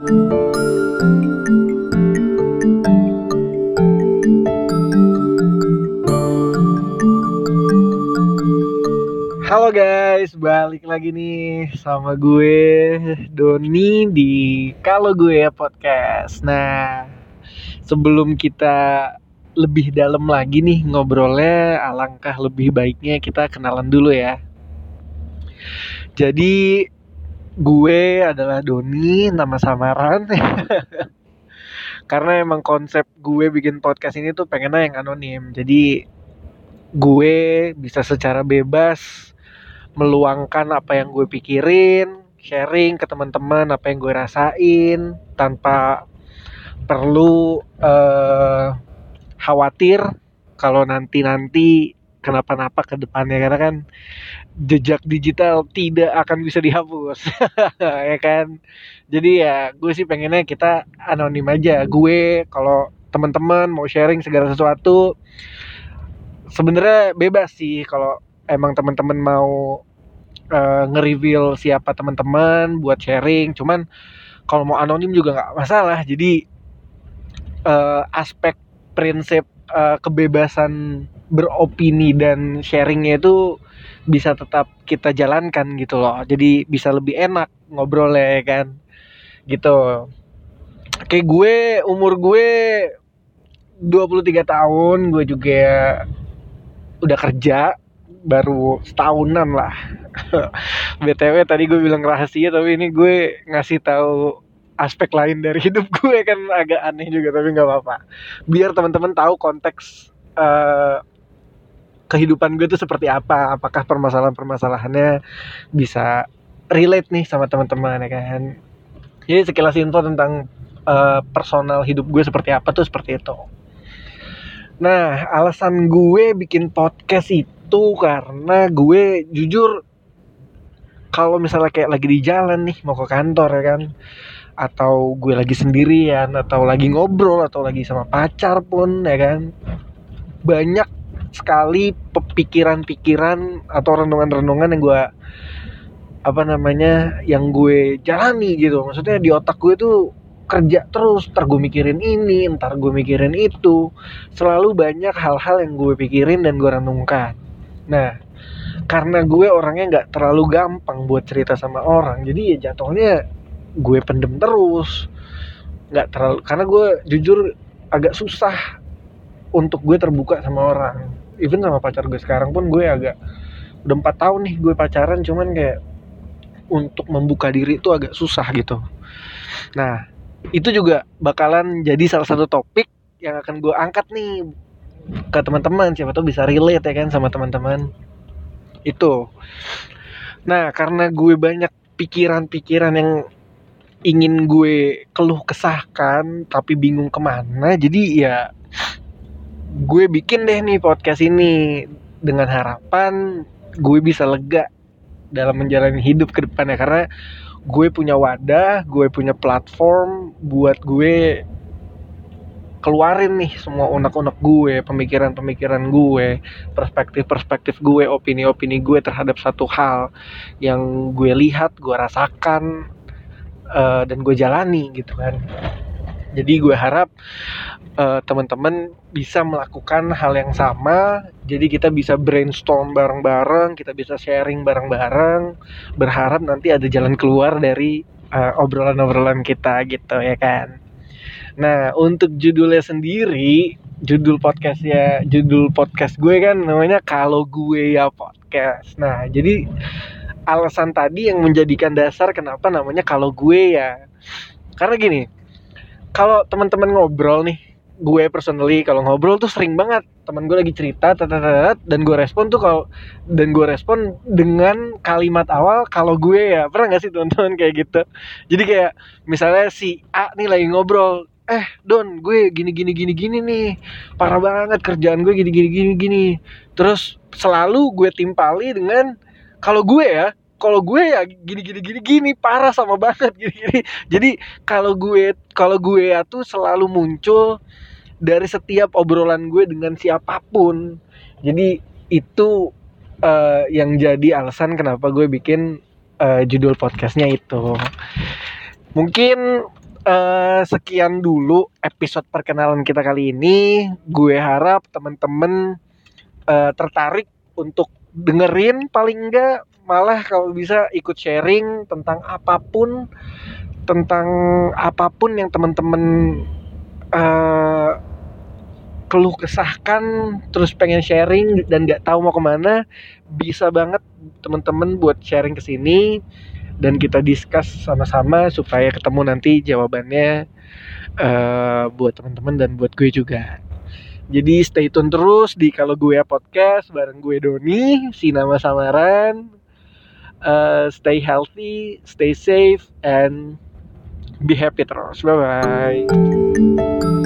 Halo guys, balik lagi nih sama gue Doni di Kalau Gue Podcast. Nah, sebelum kita lebih dalam lagi nih ngobrolnya, alangkah lebih baiknya kita kenalan dulu ya. Jadi gue adalah Doni, nama samaran. Karena emang konsep gue bikin podcast ini tuh pengennya yang anonim. Jadi gue bisa secara bebas meluangkan apa yang gue pikirin, sharing ke teman-teman apa yang gue rasain tanpa perlu uh, khawatir kalau nanti-nanti kenapa-napa ke depannya karena kan jejak digital tidak akan bisa dihapus ya kan? Jadi ya gue sih pengennya kita anonim aja. Gue kalau teman-teman mau sharing segala sesuatu sebenarnya bebas sih kalau emang teman-teman mau uh, nge-reveal siapa teman-teman buat sharing. Cuman kalau mau anonim juga nggak masalah. Jadi uh, aspek prinsip uh, kebebasan beropini dan sharingnya itu bisa tetap kita jalankan gitu loh. Jadi bisa lebih enak ngobrol ya kan? Gitu. Kayak gue umur gue 23 tahun gue juga udah kerja baru setahunan lah. Btw tadi gue bilang rahasia tapi ini gue ngasih tahu aspek lain dari hidup gue kan agak aneh juga tapi nggak apa-apa. Biar teman-teman tahu konteks uh, kehidupan gue itu seperti apa apakah permasalahan-permasalahannya bisa relate nih sama teman-teman ya kan? Jadi sekilas info tentang uh, personal hidup gue seperti apa tuh seperti itu. Nah, alasan gue bikin podcast itu karena gue jujur kalau misalnya kayak lagi di jalan nih mau ke kantor ya kan atau gue lagi sendirian atau lagi ngobrol atau lagi sama pacar pun ya kan banyak sekali pikiran-pikiran atau renungan-renungan yang gue apa namanya yang gue jalani gitu. Maksudnya di otak gue tuh kerja terus ntar gue mikirin ini ntar gue mikirin itu. Selalu banyak hal-hal yang gue pikirin dan gue renungkan. Nah karena gue orangnya nggak terlalu gampang buat cerita sama orang. Jadi ya jatuhnya gue pendem terus. Nggak terlalu karena gue jujur agak susah untuk gue terbuka sama orang. Even sama pacar gue sekarang pun gue agak udah empat tahun nih gue pacaran cuman kayak untuk membuka diri itu agak susah gitu. Nah itu juga bakalan jadi salah satu topik yang akan gue angkat nih ke teman-teman. Siapa tahu bisa relate ya kan sama teman-teman itu. Nah karena gue banyak pikiran-pikiran yang ingin gue keluh kesahkan tapi bingung ke mana jadi ya gue bikin deh nih podcast ini. Dengan harapan gue bisa lega dalam menjalani hidup ke depannya. Karena gue punya wadah gue punya platform buat gue keluarin nih semua unek-unek gue, pemikiran-pemikiran gue, perspektif-perspektif gue, opini-opini gue terhadap satu hal yang gue lihat, gue rasakan, uh, dan gue jalani gitu kan. Jadi gue harap uh, teman-teman bisa melakukan hal yang sama. Jadi kita bisa brainstorm bareng-bareng, kita bisa sharing bareng-bareng. Berharap nanti ada jalan keluar dari uh, obrolan-obrolan kita gitu ya kan. Nah untuk judulnya sendiri, judul podcastnya, judul podcast gue kan namanya kalau gue ya podcast. Nah jadi alasan tadi yang menjadikan dasar kenapa namanya kalau gue ya. Karena gini, kalau teman-teman ngobrol nih gue personally kalau ngobrol tuh sering banget teman gue lagi cerita dan gue respon tuh kalau dan gue respon dengan kalimat awal kalau gue ya pernah gak sih teman-teman kayak gitu jadi kayak misalnya si A nih lagi ngobrol eh Don gue gini gini gini gini nih. Parah banget kerjaan gue gini gini gini gini. Terus selalu gue timpali dengan kalau gue ya kalau gue ya gini gini gini gini parah sama banget gini gini. Jadi kalau gue kalau gue ya tuh selalu muncul dari setiap obrolan gue dengan siapa pun. Jadi itu uh, yang jadi alasan kenapa gue bikin uh, judul podcastnya itu. Mungkin uh, sekian dulu episode perkenalan kita kali ini. Gue harap temen-temen uh, tertarik untuk dengerin paling enggak malah kalau bisa ikut sharing tentang apa pun tentang apa pun yang teman-teman uh, keluh kesahkan terus pengen sharing dan nggak tahu mau ke mana bisa banget teman-teman buat sharing ke sini dan kita discuss sama-sama supaya ketemu nanti jawabannya uh, buat teman-teman dan buat gue juga. Jadi stay tune terus di kalau gue podcast bareng gue Doni, si nama samaran. Uh, stay healthy, stay safe, and be happy terus. Bye bye.